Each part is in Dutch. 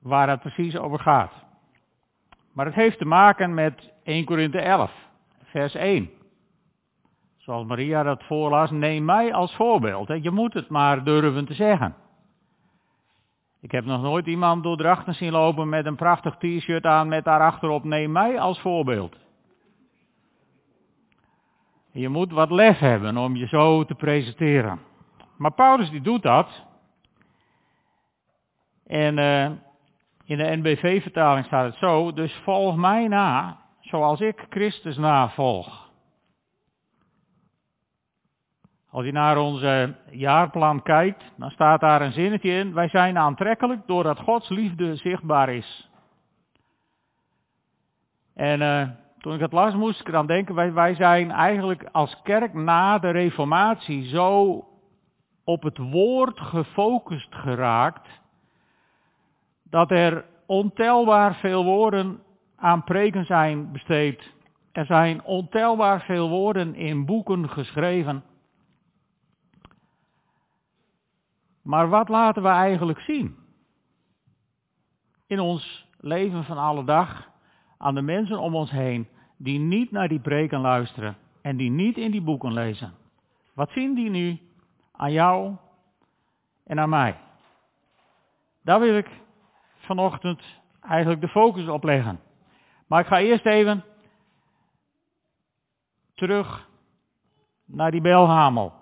waar het precies over gaat. Maar het heeft te maken met 1 Korinthe 11, vers 1. Zoals Maria dat voorlas, neem mij als voorbeeld. Je moet het maar durven te zeggen. Ik heb nog nooit iemand door drachten zien lopen met een prachtig t-shirt aan met daarachterop neem mij als voorbeeld. Je moet wat lef hebben om je zo te presenteren. Maar Paulus die doet dat. En uh, in de NBV-vertaling staat het zo, dus volg mij na, zoals ik Christus navolg. Als je naar onze jaarplan kijkt, dan staat daar een zinnetje in. Wij zijn aantrekkelijk doordat Gods liefde zichtbaar is. En uh, toen ik het las, moest ik eraan denken, wij, wij zijn eigenlijk als kerk na de reformatie zo op het woord gefocust geraakt, dat er ontelbaar veel woorden aan preken zijn besteed. Er zijn ontelbaar veel woorden in boeken geschreven. Maar wat laten we eigenlijk zien? In ons leven van alle dag aan de mensen om ons heen die niet naar die preken luisteren en die niet in die boeken lezen. Wat zien die nu aan jou en aan mij? Daar wil ik vanochtend eigenlijk de focus op leggen. Maar ik ga eerst even terug naar die belhamel.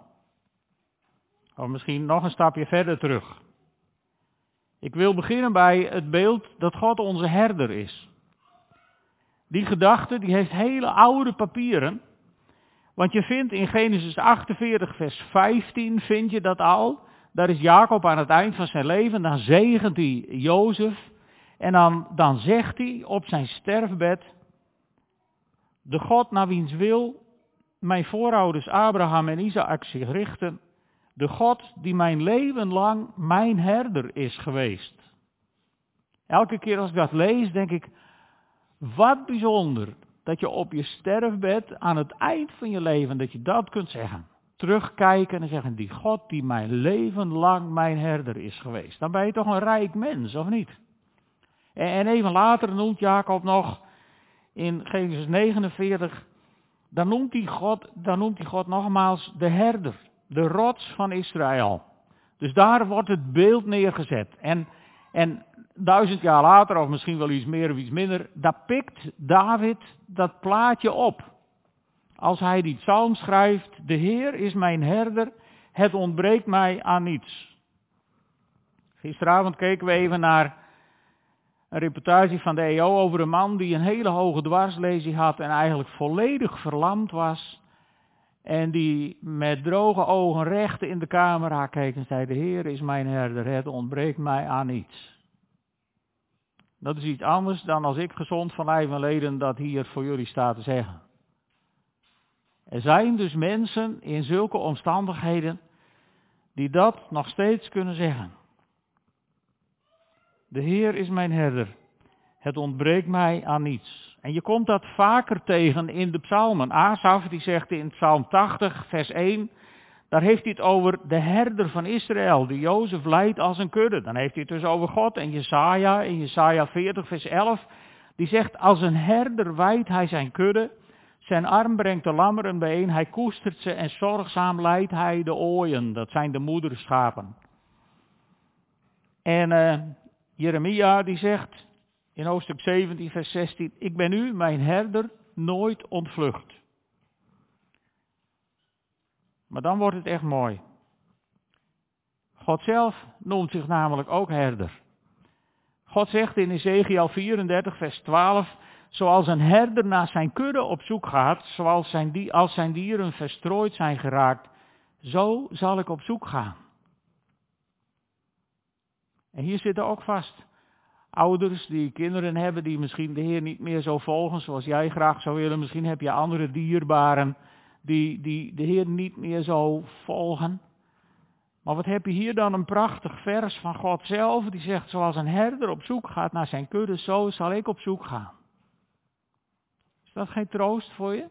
Of misschien nog een stapje verder terug. Ik wil beginnen bij het beeld dat God onze herder is. Die gedachte die heeft hele oude papieren. Want je vindt in Genesis 48 vers 15 vind je dat al. Daar is Jacob aan het eind van zijn leven. Dan zegent hij Jozef. En dan, dan zegt hij op zijn sterfbed. De God naar wiens wil mijn voorouders Abraham en Isaac zich richten. De God die mijn leven lang mijn herder is geweest. Elke keer als ik dat lees, denk ik, wat bijzonder dat je op je sterfbed aan het eind van je leven, dat je dat kunt zeggen. Terugkijken en zeggen, die God die mijn leven lang mijn herder is geweest. Dan ben je toch een rijk mens, of niet? En even later noemt Jacob nog in Genesis 49, dan noemt hij God, dan noemt God nogmaals de herder, de rots van Israël. Dus daar wordt het beeld neergezet. En, en duizend jaar later, of misschien wel iets meer of iets minder, daar pikt David dat plaatje op. Als hij die psalm schrijft, de Heer is mijn herder, het ontbreekt mij aan niets. Gisteravond keken we even naar een reportage van de EO over een man die een hele hoge dwarslezing had en eigenlijk volledig verlamd was. En die met droge ogen recht in de camera keek en zei, de Heer is mijn herder, het ontbreekt mij aan niets. Dat is iets anders dan als ik gezond van lijf en leden dat hier voor jullie sta te zeggen. Er zijn dus mensen in zulke omstandigheden die dat nog steeds kunnen zeggen. De Heer is mijn herder. Het ontbreekt mij aan niets. En je komt dat vaker tegen in de psalmen. Asaf die zegt in psalm 80 vers 1, daar heeft hij het over de herder van Israël, die Jozef leidt als een kudde. Dan heeft hij het dus over God. En Jesaja, in Jesaja 40 vers 11, die zegt, als een herder wijdt hij zijn kudde, zijn arm brengt de lammeren bijeen, hij koestert ze en zorgzaam leidt hij de ooien. Dat zijn de moederschapen. En uh, Jeremia die zegt in hoofdstuk 17 vers 16, ik ben u, mijn herder, nooit ontvlucht. Maar dan wordt het echt mooi. God zelf noemt zich namelijk ook herder. God zegt in Ezekiel 34, vers 12, zoals een herder naar zijn kudde op zoek gaat, zoals zijn, als zijn dieren verstrooid zijn geraakt, zo zal ik op zoek gaan. En hier zitten ook vast ouders die kinderen hebben die misschien de Heer niet meer zo volgen zoals jij graag zou willen. Misschien heb je andere dierbaren die, die de Heer niet meer zo volgen. Maar wat heb je hier dan een prachtig vers van God zelf, die zegt, zoals een herder op zoek gaat naar zijn kudde, zo zal ik op zoek gaan. Dat geen troost voor je?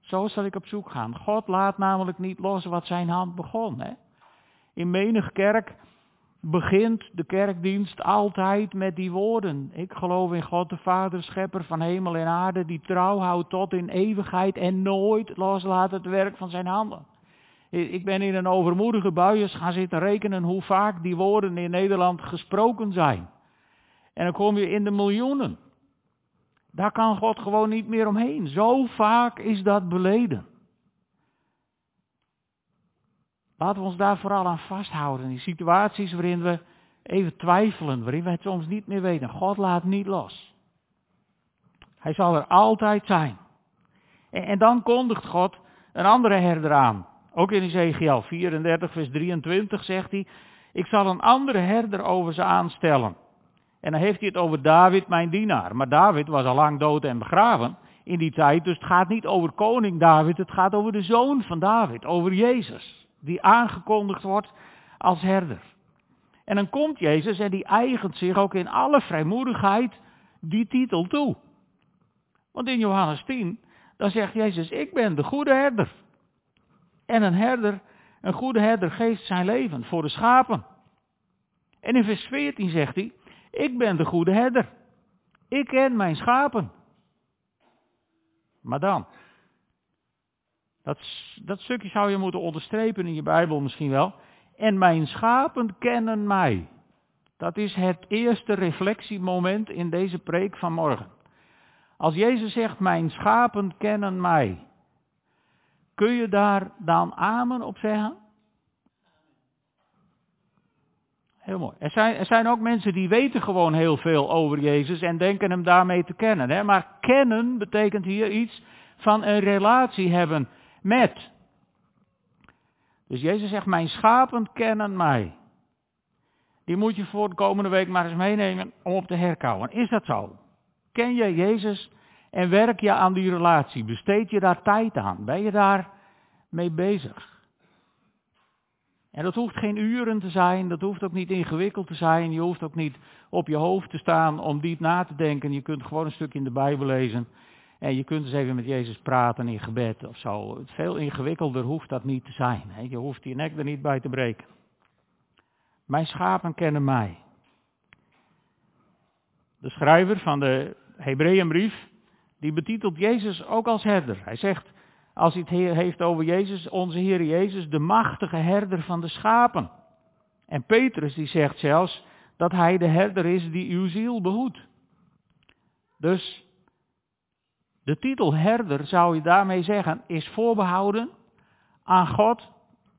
Zo zal ik op zoek gaan. God laat namelijk niet los wat zijn hand begon. Hè? In menig kerk begint de kerkdienst altijd met die woorden. Ik geloof in God de Vader, schepper van hemel en aarde, die trouw houdt tot in eeuwigheid en nooit loslaat het werk van zijn handen. Ik ben in een overmoedige buis gaan zitten rekenen hoe vaak die woorden in Nederland gesproken zijn. En dan kom je in de miljoenen. Daar kan God gewoon niet meer omheen. Zo vaak is dat beleden. Laten we ons daar vooral aan vasthouden. Die situaties waarin we even twijfelen, waarin we het soms niet meer weten. God laat niet los. Hij zal er altijd zijn. En, en dan kondigt God een andere herder aan. Ook in Ezekiel 34, vers 23 zegt hij, ik zal een andere herder over ze aanstellen. En dan heeft hij het over David, mijn dienaar. Maar David was al lang dood en begraven in die tijd. Dus het gaat niet over koning David, het gaat over de zoon van David, over Jezus. Die aangekondigd wordt als herder. En dan komt Jezus en die eigent zich ook in alle vrijmoedigheid die titel toe. Want in Johannes 10, dan zegt Jezus, ik ben de goede herder. En een herder, een goede herder geeft zijn leven voor de schapen. En in vers 14 zegt hij, ik ben de goede herder. Ik ken mijn schapen. Maar dan, dat, dat stukje zou je moeten onderstrepen in je Bijbel misschien wel. En mijn schapen kennen mij. Dat is het eerste reflectiemoment in deze preek van morgen. Als Jezus zegt, mijn schapen kennen mij, kun je daar dan amen op zeggen? Heel mooi. Er zijn, er zijn ook mensen die weten gewoon heel veel over Jezus en denken hem daarmee te kennen. Hè? Maar kennen betekent hier iets van een relatie hebben met. Dus Jezus zegt, mijn schapen kennen mij. Die moet je voor de komende week maar eens meenemen om op te herkouwen. Is dat zo? Ken je Jezus en werk je aan die relatie? Besteed je daar tijd aan? Ben je daar mee bezig? En dat hoeft geen uren te zijn, dat hoeft ook niet ingewikkeld te zijn, je hoeft ook niet op je hoofd te staan om diep na te denken. Je kunt gewoon een stuk in de Bijbel lezen en je kunt eens even met Jezus praten in gebed of zo. Veel ingewikkelder hoeft dat niet te zijn. Je hoeft je nek er niet bij te breken. Mijn schapen kennen mij. De schrijver van de Hebreeënbrief, die betitelt Jezus ook als herder. Hij zegt, als hij het heeft over Jezus, onze Heer Jezus, de machtige herder van de schapen. En Petrus die zegt zelfs dat hij de herder is die uw ziel behoedt. Dus de titel herder, zou je daarmee zeggen, is voorbehouden aan God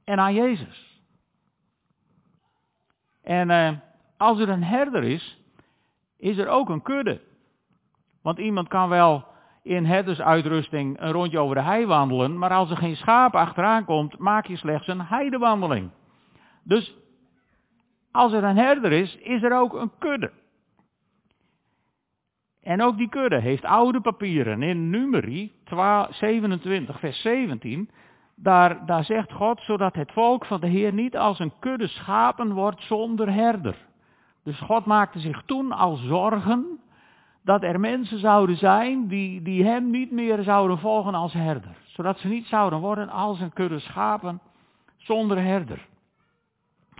en aan Jezus. En eh, als er een herder is, is er ook een kudde. Want iemand kan wel in herdersuitrusting een rondje over de hei wandelen, maar als er geen schaap achteraan komt, maak je slechts een heidewandeling. Dus als er een herder is, is er ook een kudde. En ook die kudde heeft oude papieren. In Numeri 27, vers 17, daar, daar zegt God, zodat het volk van de Heer niet als een kudde schapen wordt zonder herder. Dus God maakte zich toen al zorgen dat er mensen zouden zijn die, die hem niet meer zouden volgen als herder. Zodat ze niet zouden worden als een kudde schapen zonder herder.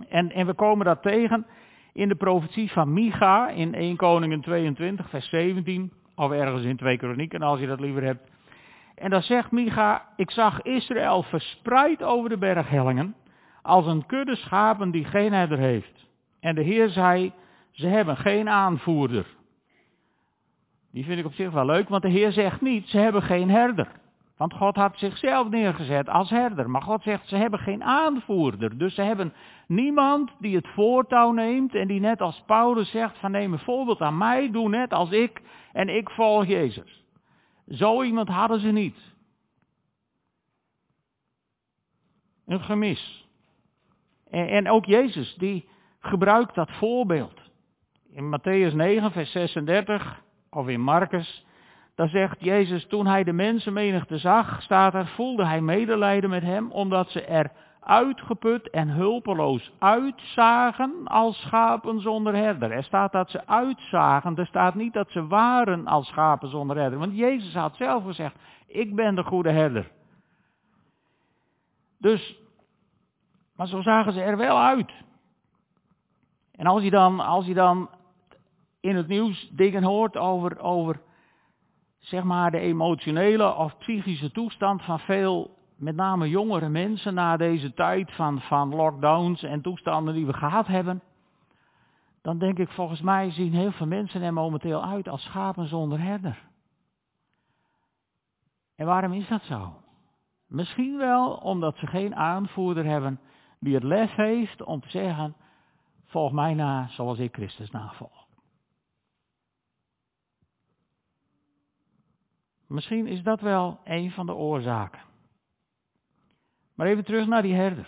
En, en we komen dat tegen in de profetie van Micha in 1 Koningen 22 vers 17. Of ergens in 2 Kronieken als je dat liever hebt. En dan zegt Micha, ik zag Israël verspreid over de berghellingen als een kudde schapen die geen herder heeft. En de Heer zei, ze hebben geen aanvoerder. Die vind ik op zich wel leuk, want de Heer zegt niet, ze hebben geen herder. Want God had zichzelf neergezet als herder. Maar God zegt, ze hebben geen aanvoerder. Dus ze hebben niemand die het voortouw neemt en die net als Paulus zegt, van neem een voorbeeld aan mij, doe net als ik en ik volg Jezus. Zo iemand hadden ze niet. Een gemis. En, en ook Jezus, die gebruikt dat voorbeeld. In Matthäus 9, vers 36 of in Marcus, daar zegt Jezus, toen hij de mensenmenigte zag, staat er, voelde hij medelijden met hem, omdat ze er uitgeput en hulpeloos uitzagen als schapen zonder herder. Er staat dat ze uitzagen, er staat niet dat ze waren als schapen zonder herder. Want Jezus had zelf gezegd, ik ben de goede herder. Dus, maar zo zagen ze er wel uit. En als je dan, als je dan in het nieuws dingen hoort over, over zeg maar de emotionele of psychische toestand van veel, met name jongere mensen na deze tijd van, van lockdowns en toestanden die we gehad hebben, dan denk ik volgens mij zien heel veel mensen er momenteel uit als schapen zonder herder. En waarom is dat zo? Misschien wel omdat ze geen aanvoerder hebben die het lef heeft om te zeggen, volg mij na zoals ik Christus navolg. Misschien is dat wel een van de oorzaken. Maar even terug naar die herder.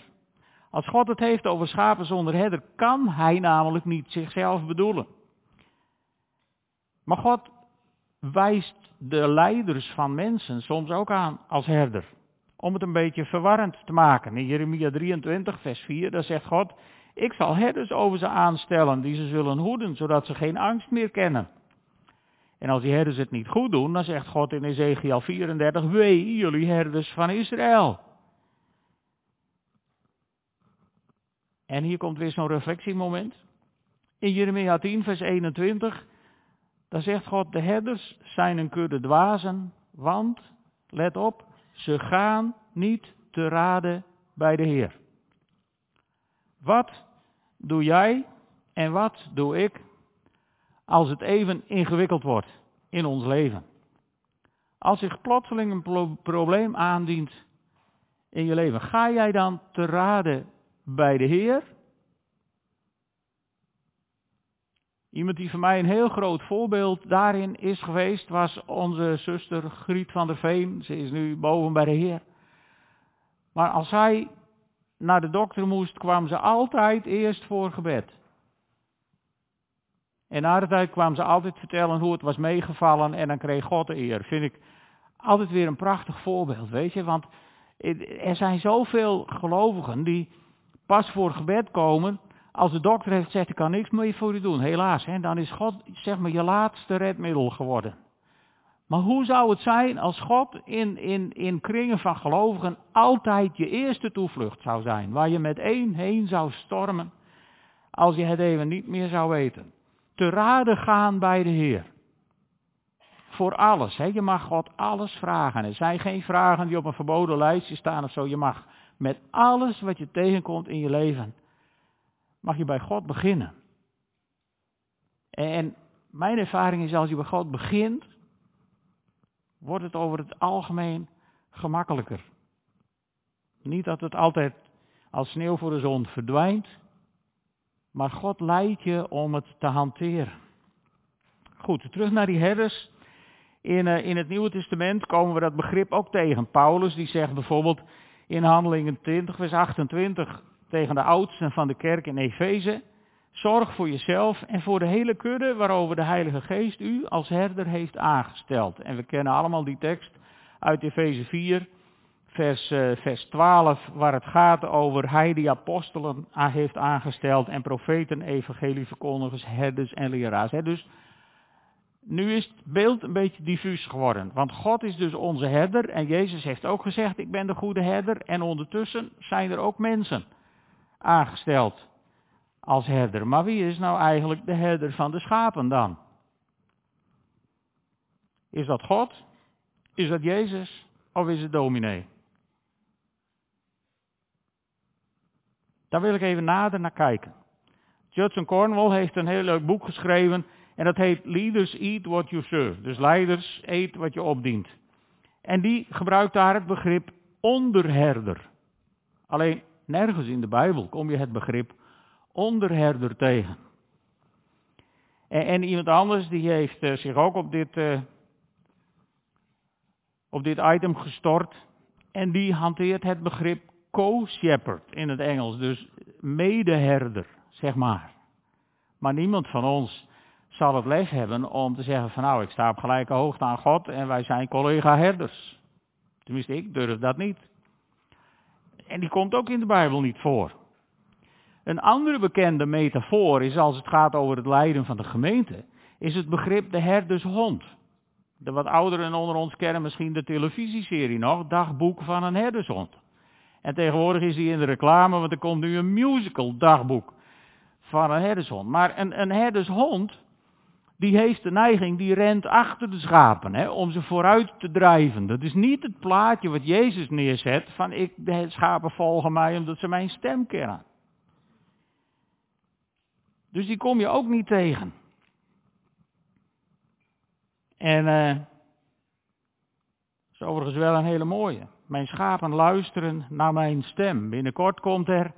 Als God het heeft over schapen zonder herder, kan hij namelijk niet zichzelf bedoelen. Maar God wijst de leiders van mensen soms ook aan als herder. Om het een beetje verwarrend te maken. In Jeremia 23, vers 4, daar zegt God, ik zal herders over ze aanstellen die ze zullen hoeden, zodat ze geen angst meer kennen. En als die herders het niet goed doen, dan zegt God in Ezekiel 34, wee jullie herders van Israël. En hier komt weer zo'n reflectiemoment. In Jeremia 10, vers 21, daar zegt God, de herders zijn een kudde dwazen, want, let op, ze gaan niet te raden bij de Heer. Wat doe jij en wat doe ik als het even ingewikkeld wordt in ons leven? Als zich plotseling een probleem aandient in je leven, ga jij dan te raden bij de Heer? Iemand die voor mij een heel groot voorbeeld daarin is geweest, was onze zuster Griet van der Veen. Ze is nu boven bij de Heer. Maar als zij naar de dokter moest, kwam ze altijd eerst voor gebed. En na de tijd kwam ze altijd vertellen hoe het was meegevallen en dan kreeg God de eer. Vind ik altijd weer een prachtig voorbeeld, weet je. Want er zijn zoveel gelovigen die pas voor gebed komen als de dokter heeft gezegd, ik kan niks meer voor u doen. Helaas, dan is God zeg maar je laatste redmiddel geworden. Maar hoe zou het zijn als God in, in, in kringen van gelovigen altijd je eerste toevlucht zou zijn? Waar je met één heen zou stormen als je het even niet meer zou weten. Te raden gaan bij de Heer. Voor alles. Hè? Je mag God alles vragen. Er zijn geen vragen die op een verboden lijstje staan of zo. Je mag met alles wat je tegenkomt in je leven, mag je bij God beginnen. En mijn ervaring is als je bij God begint, wordt het over het algemeen gemakkelijker. Niet dat het altijd als sneeuw voor de zon verdwijnt, maar God leidt je om het te hanteren. Goed, terug naar die herders. In, uh, in het Nieuwe Testament komen we dat begrip ook tegen. Paulus die zegt bijvoorbeeld in Handelingen 20, vers 28 tegen de oudsten van de kerk in Efeze. Zorg voor jezelf en voor de hele kudde waarover de Heilige Geest u als herder heeft aangesteld. En we kennen allemaal die tekst uit Efeze 4, vers, uh, vers 12, waar het gaat over hij die apostelen heeft aangesteld en profeten, evangelieverkondigers, herders en leraars. Dus nu is het beeld een beetje diffuus geworden. Want God is dus onze herder en Jezus heeft ook gezegd, ik ben de goede herder. En ondertussen zijn er ook mensen aangesteld als herder. Maar wie is nou eigenlijk de herder van de schapen dan? Is dat God? Is dat Jezus? Of is het dominee? Daar wil ik even nader naar kijken. Judson Cornwall heeft een heel leuk boek geschreven en dat heet Leaders Eat What You Serve. Dus leiders eet wat je opdient. En die gebruikt daar het begrip onderherder. Alleen nergens in de Bijbel kom je het begrip onderherder tegen. En, en iemand anders die heeft uh, zich ook op dit, uh, op dit item gestort. En die hanteert het begrip co-shepherd in het Engels. Dus medeherder, zeg maar. Maar niemand van ons zal het lef hebben om te zeggen van nou, ik sta op gelijke hoogte aan God en wij zijn collega herders. Tenminste, ik durf dat niet. En die komt ook in de Bijbel niet voor. Een andere bekende metafoor is als het gaat over het lijden van de gemeente, is het begrip de herdershond. De wat ouderen onder ons kennen misschien de televisieserie nog, Dagboek van een herdershond. En tegenwoordig is die in de reclame, want er komt nu een musical dagboek van een herdershond. Maar een, een herdershond, die heeft de neiging, die rent achter de schapen, hè, om ze vooruit te drijven. Dat is niet het plaatje wat Jezus neerzet, van ik, de schapen volgen mij omdat ze mijn stem kennen. Dus die kom je ook niet tegen. En uh, is overigens wel een hele mooie. Mijn schapen luisteren naar mijn stem. Binnenkort komt er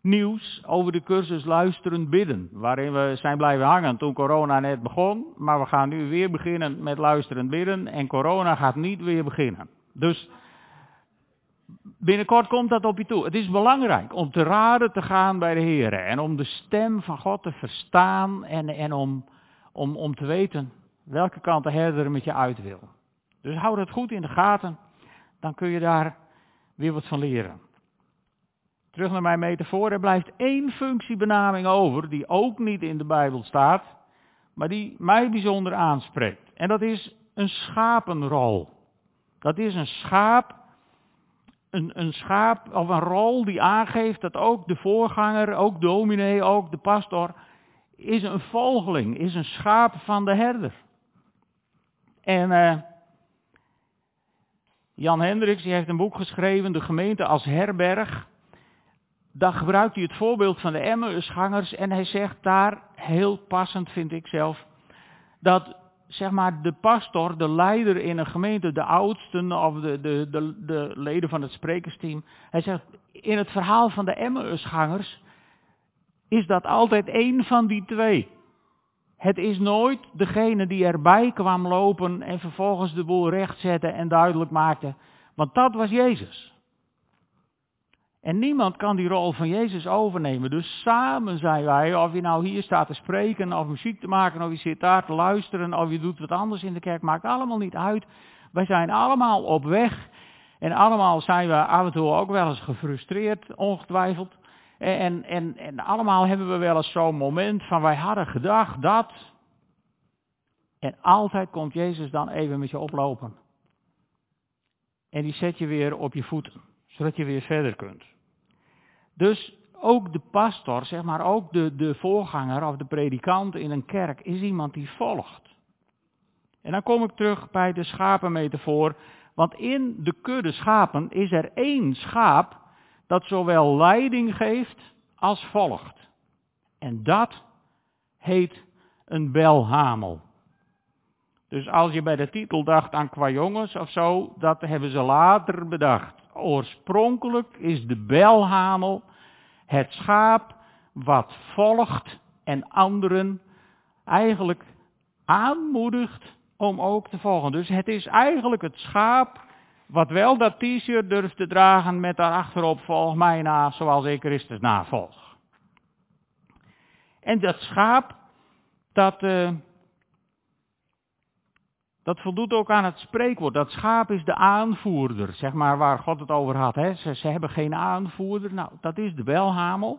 nieuws over de cursus Luisteren Bidden. Waarin we zijn blijven hangen toen corona net begon. Maar we gaan nu weer beginnen met Luisteren Bidden. En corona gaat niet weer beginnen. Dus binnenkort komt dat op je toe. Het is belangrijk om te raden te gaan bij de Heer. En om de stem van God te verstaan. En, en om, om, om te weten welke kant de herder met je uit wil. Dus hou dat goed in de gaten. Dan kun je daar weer wat van leren. Terug naar mijn metafoor. Er blijft één functiebenaming over, die ook niet in de Bijbel staat, maar die mij bijzonder aanspreekt. En dat is een schapenrol. Dat is een schaap, een, een schaap of een rol die aangeeft dat ook de voorganger, ook dominee, ook de pastor, is een volgeling, is een schaap van de herder. En uh, Jan Hendricks die heeft een boek geschreven, De gemeente als herberg dan gebruikt hij het voorbeeld van de Emmausgangers en hij zegt daar, heel passend vind ik zelf, dat zeg maar de pastor, de leider in een gemeente, de oudsten of de, de, de, de leden van het sprekersteam, hij zegt, in het verhaal van de Emmausgangers is dat altijd één van die twee. Het is nooit degene die erbij kwam lopen en vervolgens de boel recht zette en duidelijk maakte, want dat was Jezus. En niemand kan die rol van Jezus overnemen. Dus samen zijn wij, of je nou hier staat te spreken, of muziek te maken, of je zit daar te luisteren, of je doet wat anders in de kerk, maakt allemaal niet uit. Wij zijn allemaal op weg. En allemaal zijn we af en toe ook wel eens gefrustreerd, ongetwijfeld. En, en, en allemaal hebben we wel eens zo'n moment van wij hadden gedacht dat. En altijd komt Jezus dan even met je oplopen. En die zet je weer op je voeten, zodat je weer verder kunt. Dus ook de pastor, zeg maar ook de, de voorganger of de predikant in een kerk is iemand die volgt. En dan kom ik terug bij de schapenmetafoor, want in de kudde schapen is er één schaap dat zowel leiding geeft als volgt. En dat heet een belhamel. Dus als je bij de titel dacht aan kwajongens of zo, dat hebben ze later bedacht. Oorspronkelijk is de belhamel het schaap wat volgt en anderen eigenlijk aanmoedigt om ook te volgen. Dus het is eigenlijk het schaap wat wel dat t-shirt durft te dragen met daarachterop volg mij na zoals ik Christus navolg. En dat schaap, dat, uh, dat voldoet ook aan het spreekwoord. Dat schaap is de aanvoerder, zeg maar waar God het over had. Hè. Ze, ze, hebben geen aanvoerder. Nou, dat is de belhamel.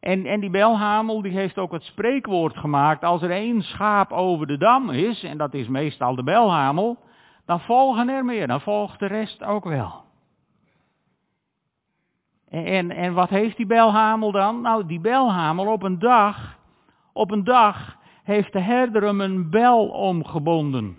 En, en die belhamel die heeft ook het spreekwoord gemaakt. Als er één schaap over de dam is, en dat is meestal de belhamel, dan volgen er meer. Dan volgt de rest ook wel. En, en, wat heeft die belhamel dan? Nou, die belhamel op een dag, op een dag heeft de herder hem een bel omgebonden.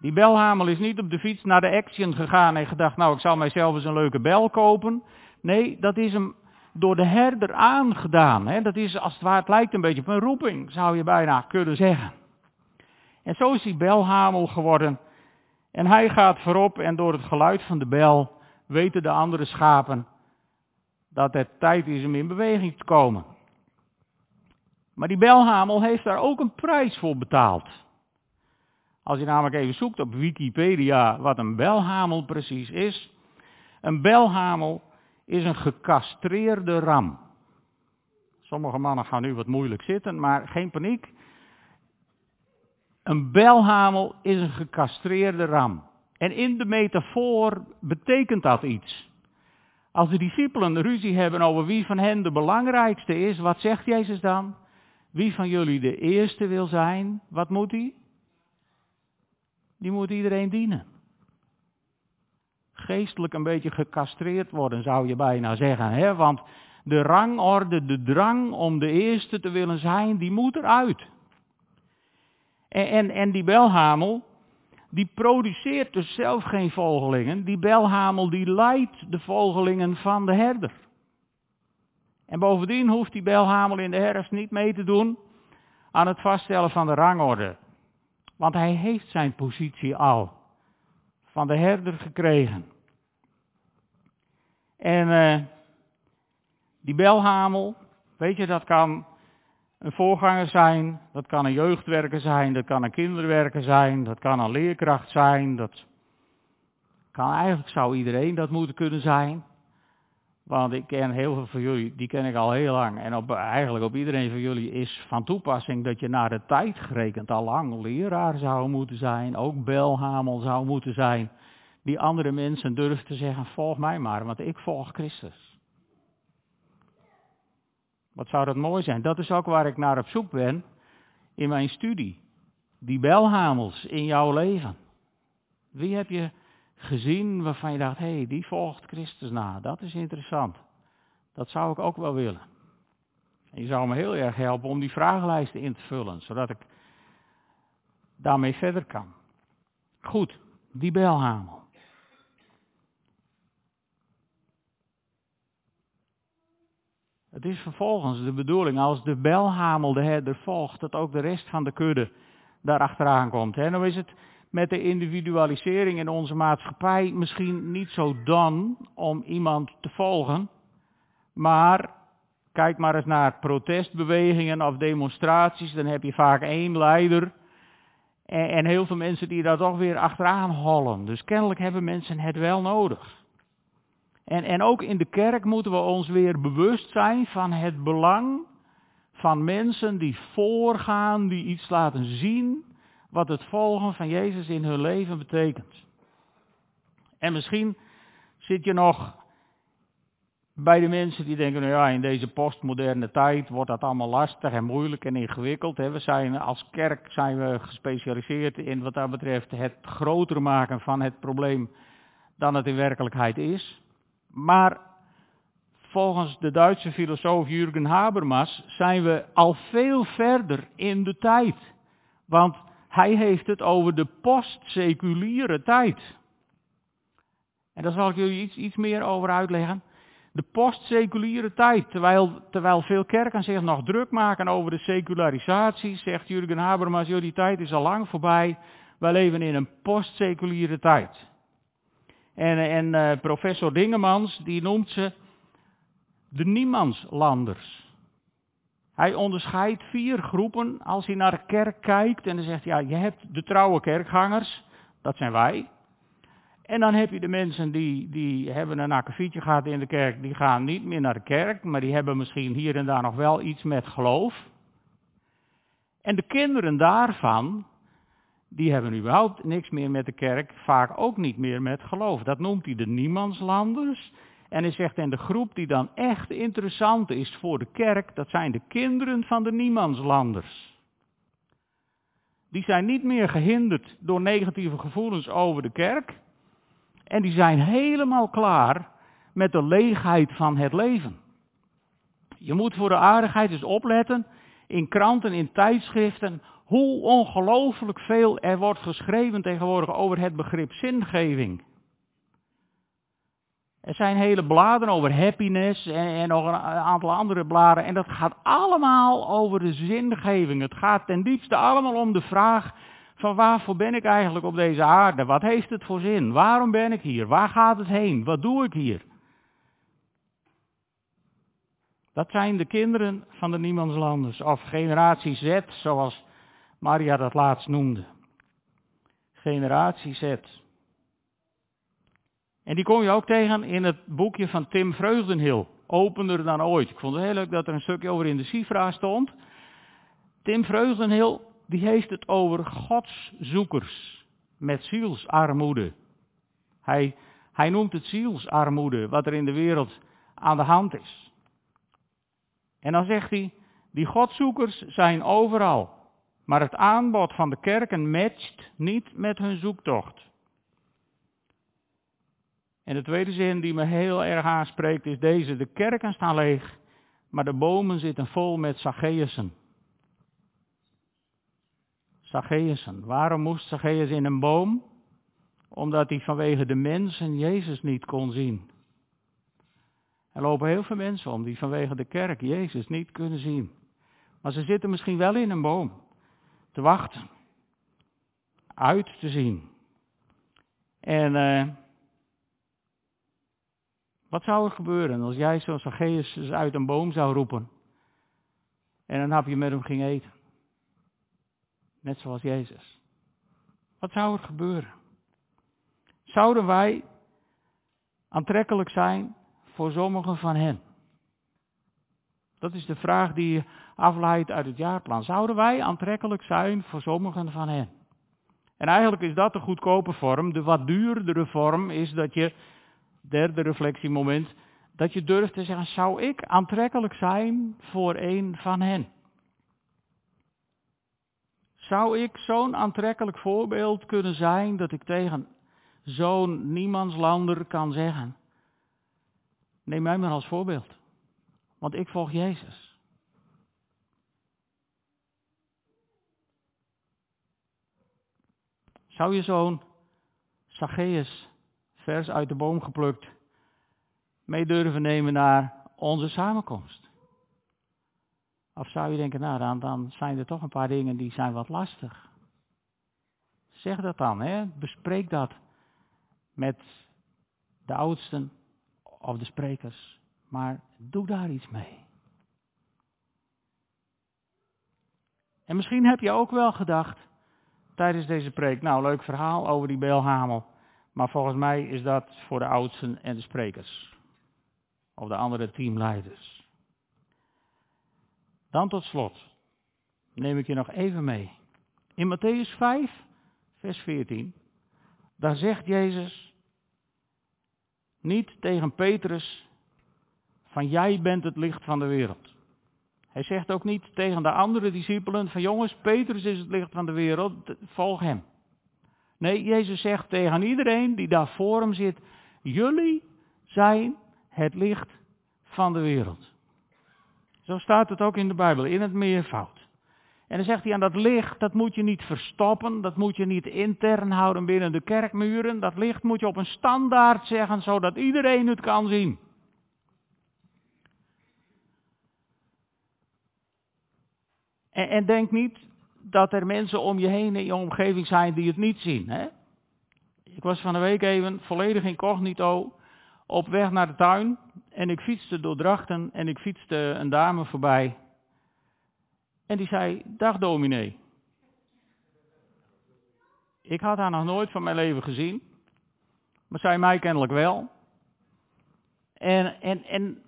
Die belhamel is niet op de fiets naar de Action gegaan en gedacht, nou ik zal mijzelf eens een leuke bel kopen. Nee, dat is hem door de herder aangedaan. Hè? Dat is als het ware, het lijkt een beetje op een roeping, zou je bijna kunnen zeggen. En zo is die belhamel geworden. En hij gaat voorop en door het geluid van de bel weten de andere schapen dat het tijd is om in beweging te komen. Maar die belhamel heeft daar ook een prijs voor betaald. Als je namelijk even zoekt op Wikipedia wat een belhamel precies is. Een belhamel is een gecastreerde ram. Sommige mannen gaan nu wat moeilijk zitten, maar geen paniek. Een belhamel is een gecastreerde ram. En in de metafoor betekent dat iets. Als de discipelen ruzie hebben over wie van hen de belangrijkste is, wat zegt Jezus dan? Wie van jullie de eerste wil zijn, wat moet hij? die moet iedereen dienen. Geestelijk een beetje gecastreerd worden, zou je bijna zeggen. Hè? Want de rangorde, de drang om de eerste te willen zijn, die moet eruit. En, en, die belhamel, die produceert dus zelf geen volgelingen. Die belhamel die leidt de volgelingen van de herder. En bovendien hoeft die belhamel in de herfst niet mee te doen aan het vaststellen van de rangorde. Want hij heeft zijn positie al van de herder gekregen. En uh, die belhamel, weet je, dat kan een voorganger zijn, dat kan een jeugdwerker zijn, dat kan een kinderwerker zijn, dat kan een leerkracht zijn, dat kan eigenlijk, zou iedereen dat moeten kunnen zijn. Want ik ken heel veel van jullie, die ken ik al heel lang. En op, eigenlijk op iedereen van jullie is van toepassing dat je naar de tijd gerekend al lang leraar zou moeten zijn. Ook belhamel zou moeten zijn. Die andere mensen durven te zeggen, volg mij maar, want ik volg Christus. Wat zou dat mooi zijn? Dat is ook waar ik naar op zoek ben in mijn studie. Die belhamels in jouw leven. Wie heb je gezien waarvan je dacht, hé, hey, die volgt Christus na. Dat is interessant. Dat zou ik ook wel willen. En je zou me heel erg helpen om die vragenlijsten in te vullen, zodat ik daarmee verder kan. Goed, die belhamel. Het is vervolgens de bedoeling, als de belhamel de herder volgt, dat ook de rest van de kudde daarachteraan komt. En dan is het met de individualisering in onze maatschappij misschien niet zo dan om iemand te volgen. Maar kijk maar eens naar protestbewegingen of demonstraties. Dan heb je vaak één leider. En heel veel mensen die daar toch weer achteraan hollen. Dus kennelijk hebben mensen het wel nodig. En, en ook in de kerk moeten we ons weer bewust zijn van het belang van mensen die voorgaan, die iets laten zien wat het volgen van Jezus in hun leven betekent. En misschien zit je nog bij de mensen die denken, nou ja, in deze postmoderne tijd wordt dat allemaal lastig en moeilijk en ingewikkeld. We zijn als kerk zijn we gespecialiseerd in wat dat betreft het groter maken van het probleem dan het in werkelijkheid is. Maar volgens de Duitse filosoof Jürgen Habermas zijn we al veel verder in de tijd. Want hij heeft het over de postseculiere tijd. En daar zal ik jullie iets, iets meer over uitleggen. De postseculiere tijd, terwijl, terwijl veel kerken zich nog druk maken over de secularisatie, zegt Jurgen Habermas, jullie tijd is al lang voorbij. Wij leven in een postseculiere tijd. En, en uh, professor Dingemans, die noemt ze de niemandslanders. Hij onderscheidt vier groepen als hij naar de kerk kijkt en dan zegt ja, je hebt de trouwe kerkgangers, dat zijn wij. En dan heb je de mensen die, die hebben een akkefietje gehad in de kerk, die gaan niet meer naar de kerk, maar die hebben misschien hier en daar nog wel iets met geloof. En de kinderen daarvan, die hebben überhaupt niks meer met de kerk, vaak ook niet meer met geloof. Dat noemt hij de niemandslanders. En hij zegt, en de groep die dan echt interessant is voor de kerk, dat zijn de kinderen van de niemandslanders. Die zijn niet meer gehinderd door negatieve gevoelens over de kerk. En die zijn helemaal klaar met de leegheid van het leven. Je moet voor de aardigheid eens opletten, in kranten, in tijdschriften, hoe ongelooflijk veel er wordt geschreven tegenwoordig over het begrip zingeving. Er zijn hele bladen over happiness en, nog een aantal andere bladen. En dat gaat allemaal over de zingeving. Het gaat ten diepste allemaal om de vraag van waarvoor ben ik eigenlijk op deze aarde? Wat heeft het voor zin? Waarom ben ik hier? Waar gaat het heen? Wat doe ik hier? Dat zijn de kinderen van de niemandslanders, of generatie Z, zoals Maria dat laatst noemde. Generatie Z. En die kom je ook tegen in het boekje van Tim Vreugdenhil. Opener dan ooit. Ik vond het heel leuk dat er een stukje over in de Sifra stond. Tim Vreugdenhil, die heeft het over godszoekers met zielsarmoede. Hij, hij noemt het zielsarmoede, wat er in de wereld aan de hand is. En dan zegt hij, die godzoekers zijn overal. Maar het aanbod van de kerken matcht niet met hun zoektocht. En de tweede zin die me heel erg aanspreekt is deze. De kerken staan leeg, maar de bomen zitten vol met Zacchaeusen. Zacchaeusen. Waarom moest Zacchaeus in een boom? Omdat hij vanwege de mensen Jezus niet kon zien. Er lopen heel veel mensen om die vanwege de kerk Jezus niet kunnen zien. Maar ze zitten misschien wel in een boom te wachten, uit te zien. En uh, wat zou er gebeuren als jij zoals Zacchaeus uit een boom zou roepen en een hapje met hem ging eten? Net zoals Jezus. Wat zou er gebeuren? Zouden wij aantrekkelijk zijn voor sommigen van hen? Dat is de vraag die afleidt uit het jaarplan. Zouden wij aantrekkelijk zijn voor sommigen van hen? En eigenlijk is dat de goedkope vorm. De wat duurdere vorm is dat je, derde reflectiemoment, dat je durft te zeggen, zou ik aantrekkelijk zijn voor een van hen? Zou ik zo'n aantrekkelijk voorbeeld kunnen zijn dat ik tegen zo'n niemandslander kan zeggen, neem mij maar als voorbeeld, want ik volg Jezus. Zou je zo'n Zacchaeus vers uit de boom geplukt mee durven nemen naar onze samenkomst? Of zou je denken, nou dan, dan zijn er toch een paar dingen die zijn wat lastig. Zeg dat dan, hè? bespreek dat met de oudsten of de sprekers. Maar doe daar iets mee. En misschien heb je ook wel gedacht tijdens deze preek, nou leuk verhaal over die Beelhamel. Maar volgens mij is dat voor de oudsten en de sprekers. Of de andere teamleiders. Dan tot slot neem ik je nog even mee. In Matthäus 5, vers 14, daar zegt Jezus niet tegen Petrus van jij bent het licht van de wereld. Hij zegt ook niet tegen de andere discipelen van jongens, Petrus is het licht van de wereld, volg hem. Nee, Jezus zegt tegen iedereen die daar voor hem zit, jullie zijn het licht van de wereld. Zo staat het ook in de Bijbel, in het meervoud. En dan zegt hij aan dat licht, dat moet je niet verstoppen, dat moet je niet intern houden binnen de kerkmuren. Dat licht moet je op een standaard zeggen, zodat iedereen het kan zien. En, en denk niet dat er mensen om je heen in je omgeving zijn die het niet zien. Hè? Ik was van de week even volledig incognito op weg naar de tuin en ik fietste door Drachten en ik fietste een dame voorbij. En die zei, dag dominee. Ik had haar nog nooit van mijn leven gezien. Maar zij mij kennelijk wel. En, en, en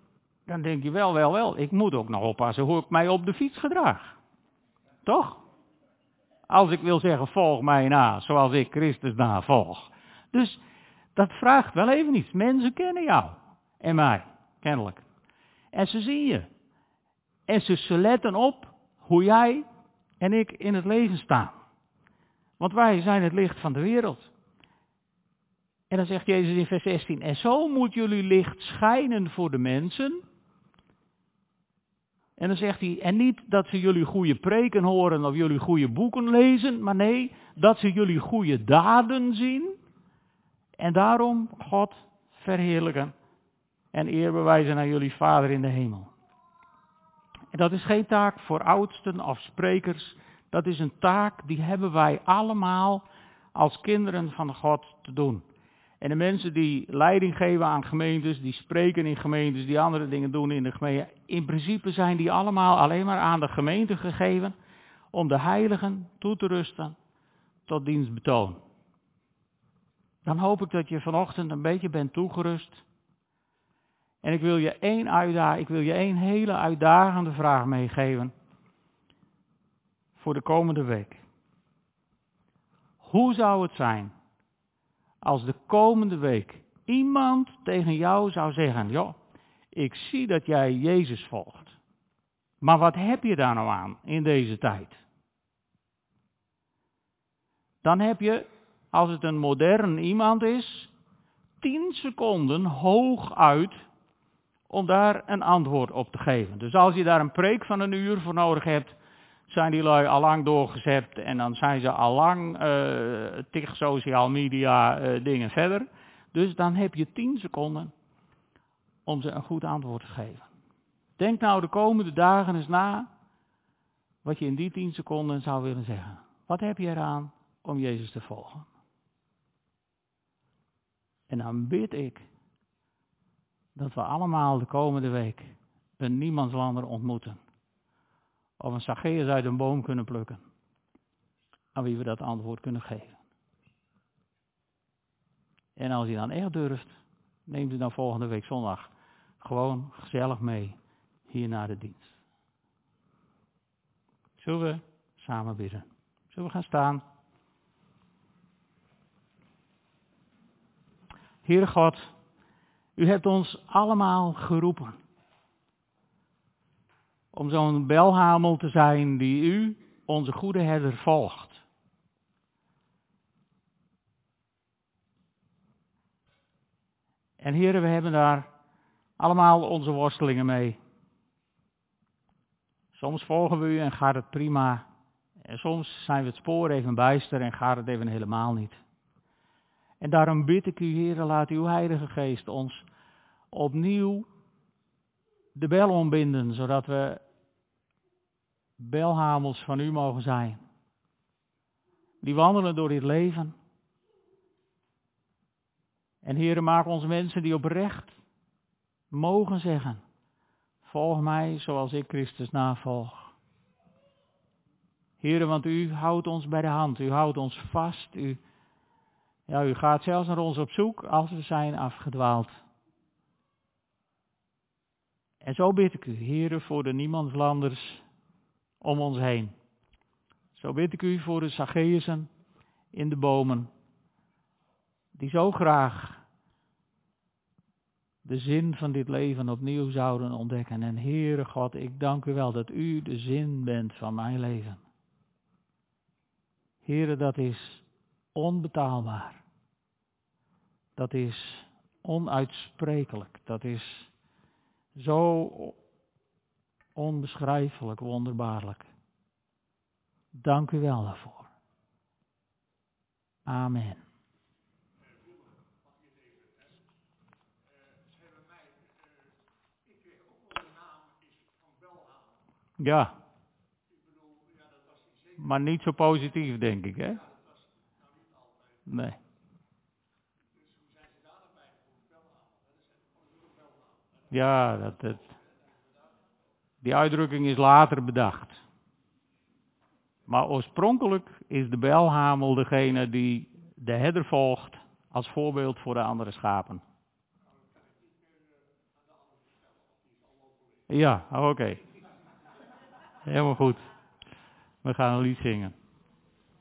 dan denk je wel, wel, wel. Ik moet ook nog oppassen hoe ik mij op de fiets gedraag. Toch? Als ik wil zeggen, volg mij na, zoals ik Christus navolg. Dus dat vraagt wel even iets. Mensen kennen jou en mij, kennelijk. En ze zien je. En ze, ze letten op hoe jij en ik in het leven staan. Want wij zijn het licht van de wereld. En dan zegt Jezus in vers 16, en zo moet jullie licht schijnen voor de mensen. En dan zegt hij, en niet dat ze jullie goede preken horen of jullie goede boeken lezen, maar nee, dat ze jullie goede daden zien en daarom God verheerlijken en eer bewijzen aan jullie Vader in de hemel. En dat is geen taak voor oudsten of sprekers. Dat is een taak die hebben wij allemaal als kinderen van God te doen. En de mensen die leiding geven aan gemeentes, die spreken in gemeentes, die andere dingen doen in de gemeente. In principe zijn die allemaal alleen maar aan de gemeente gegeven om de heiligen toe te rusten tot dienstbetoon. Dan hoop ik dat je vanochtend een beetje bent toegerust. En ik wil je één uitdaging, ik wil je één hele uitdagende vraag meegeven. Voor de komende week. Hoe zou het zijn als de komende week iemand tegen jou zou zeggen, joh, ik zie dat jij Jezus volgt. Maar wat heb je daar nou aan in deze tijd? Dan heb je als het een modern iemand is, tien seconden hooguit om daar een antwoord op te geven. Dus als je daar een preek van een uur voor nodig hebt, zijn die lui allang doorgezet en dan zijn ze allang uh, tig social media uh, dingen verder. Dus dan heb je tien seconden om ze een goed antwoord te geven. Denk nou de komende dagen eens na wat je in die tien seconden zou willen zeggen. Wat heb je eraan om Jezus te volgen? En dan bid ik dat we allemaal de komende week een niemandslander ontmoeten. Of een Zacchaeus uit een boom kunnen plukken. Aan wie we dat antwoord kunnen geven. En als hij dan echt durft, neemt u dan volgende week zondag gewoon gezellig mee hier naar de dienst. Zullen we samen bidden? Zullen we gaan staan? Heere God, u hebt ons allemaal geroepen om zo'n belhamel te zijn die u, onze goede herder, volgt. En heren, we hebben daar allemaal onze worstelingen mee. Soms volgen we u en gaat het prima. En soms zijn we het spoor even bijster en gaat het even helemaal niet. En daarom bid ik u, heren, laat uw Heilige Geest ons opnieuw de bel ombinden, zodat we belhamels van u mogen zijn. Die wandelen door dit leven. En heren, maak ons mensen die oprecht mogen zeggen, volg mij zoals ik Christus navolg. Heren, want u houdt ons bij de hand, u houdt ons vast, u, ja, u gaat zelfs naar ons op zoek als we zijn afgedwaald. En zo bid ik u, heren, voor de niemandslanders om ons heen. Zo bid ik u voor de Zacchaeusen in de bomen, die zo graag de zin van dit leven opnieuw zouden ontdekken. En Heere God, ik dank u wel dat u de zin bent van mijn leven. Heere, dat is onbetaalbaar. Dat is onuitsprekelijk. Dat is zo onbeschrijfelijk, wonderbaarlijk. Dank u wel daarvoor. Amen. Ja. Maar niet zo positief, denk ik, hè? Nee. Ja, dat, dat, die uitdrukking is later bedacht. Maar oorspronkelijk is de belhamel degene die de herder volgt als voorbeeld voor de andere schapen. Ja, oké. Helemaal goed. We gaan een lied zingen.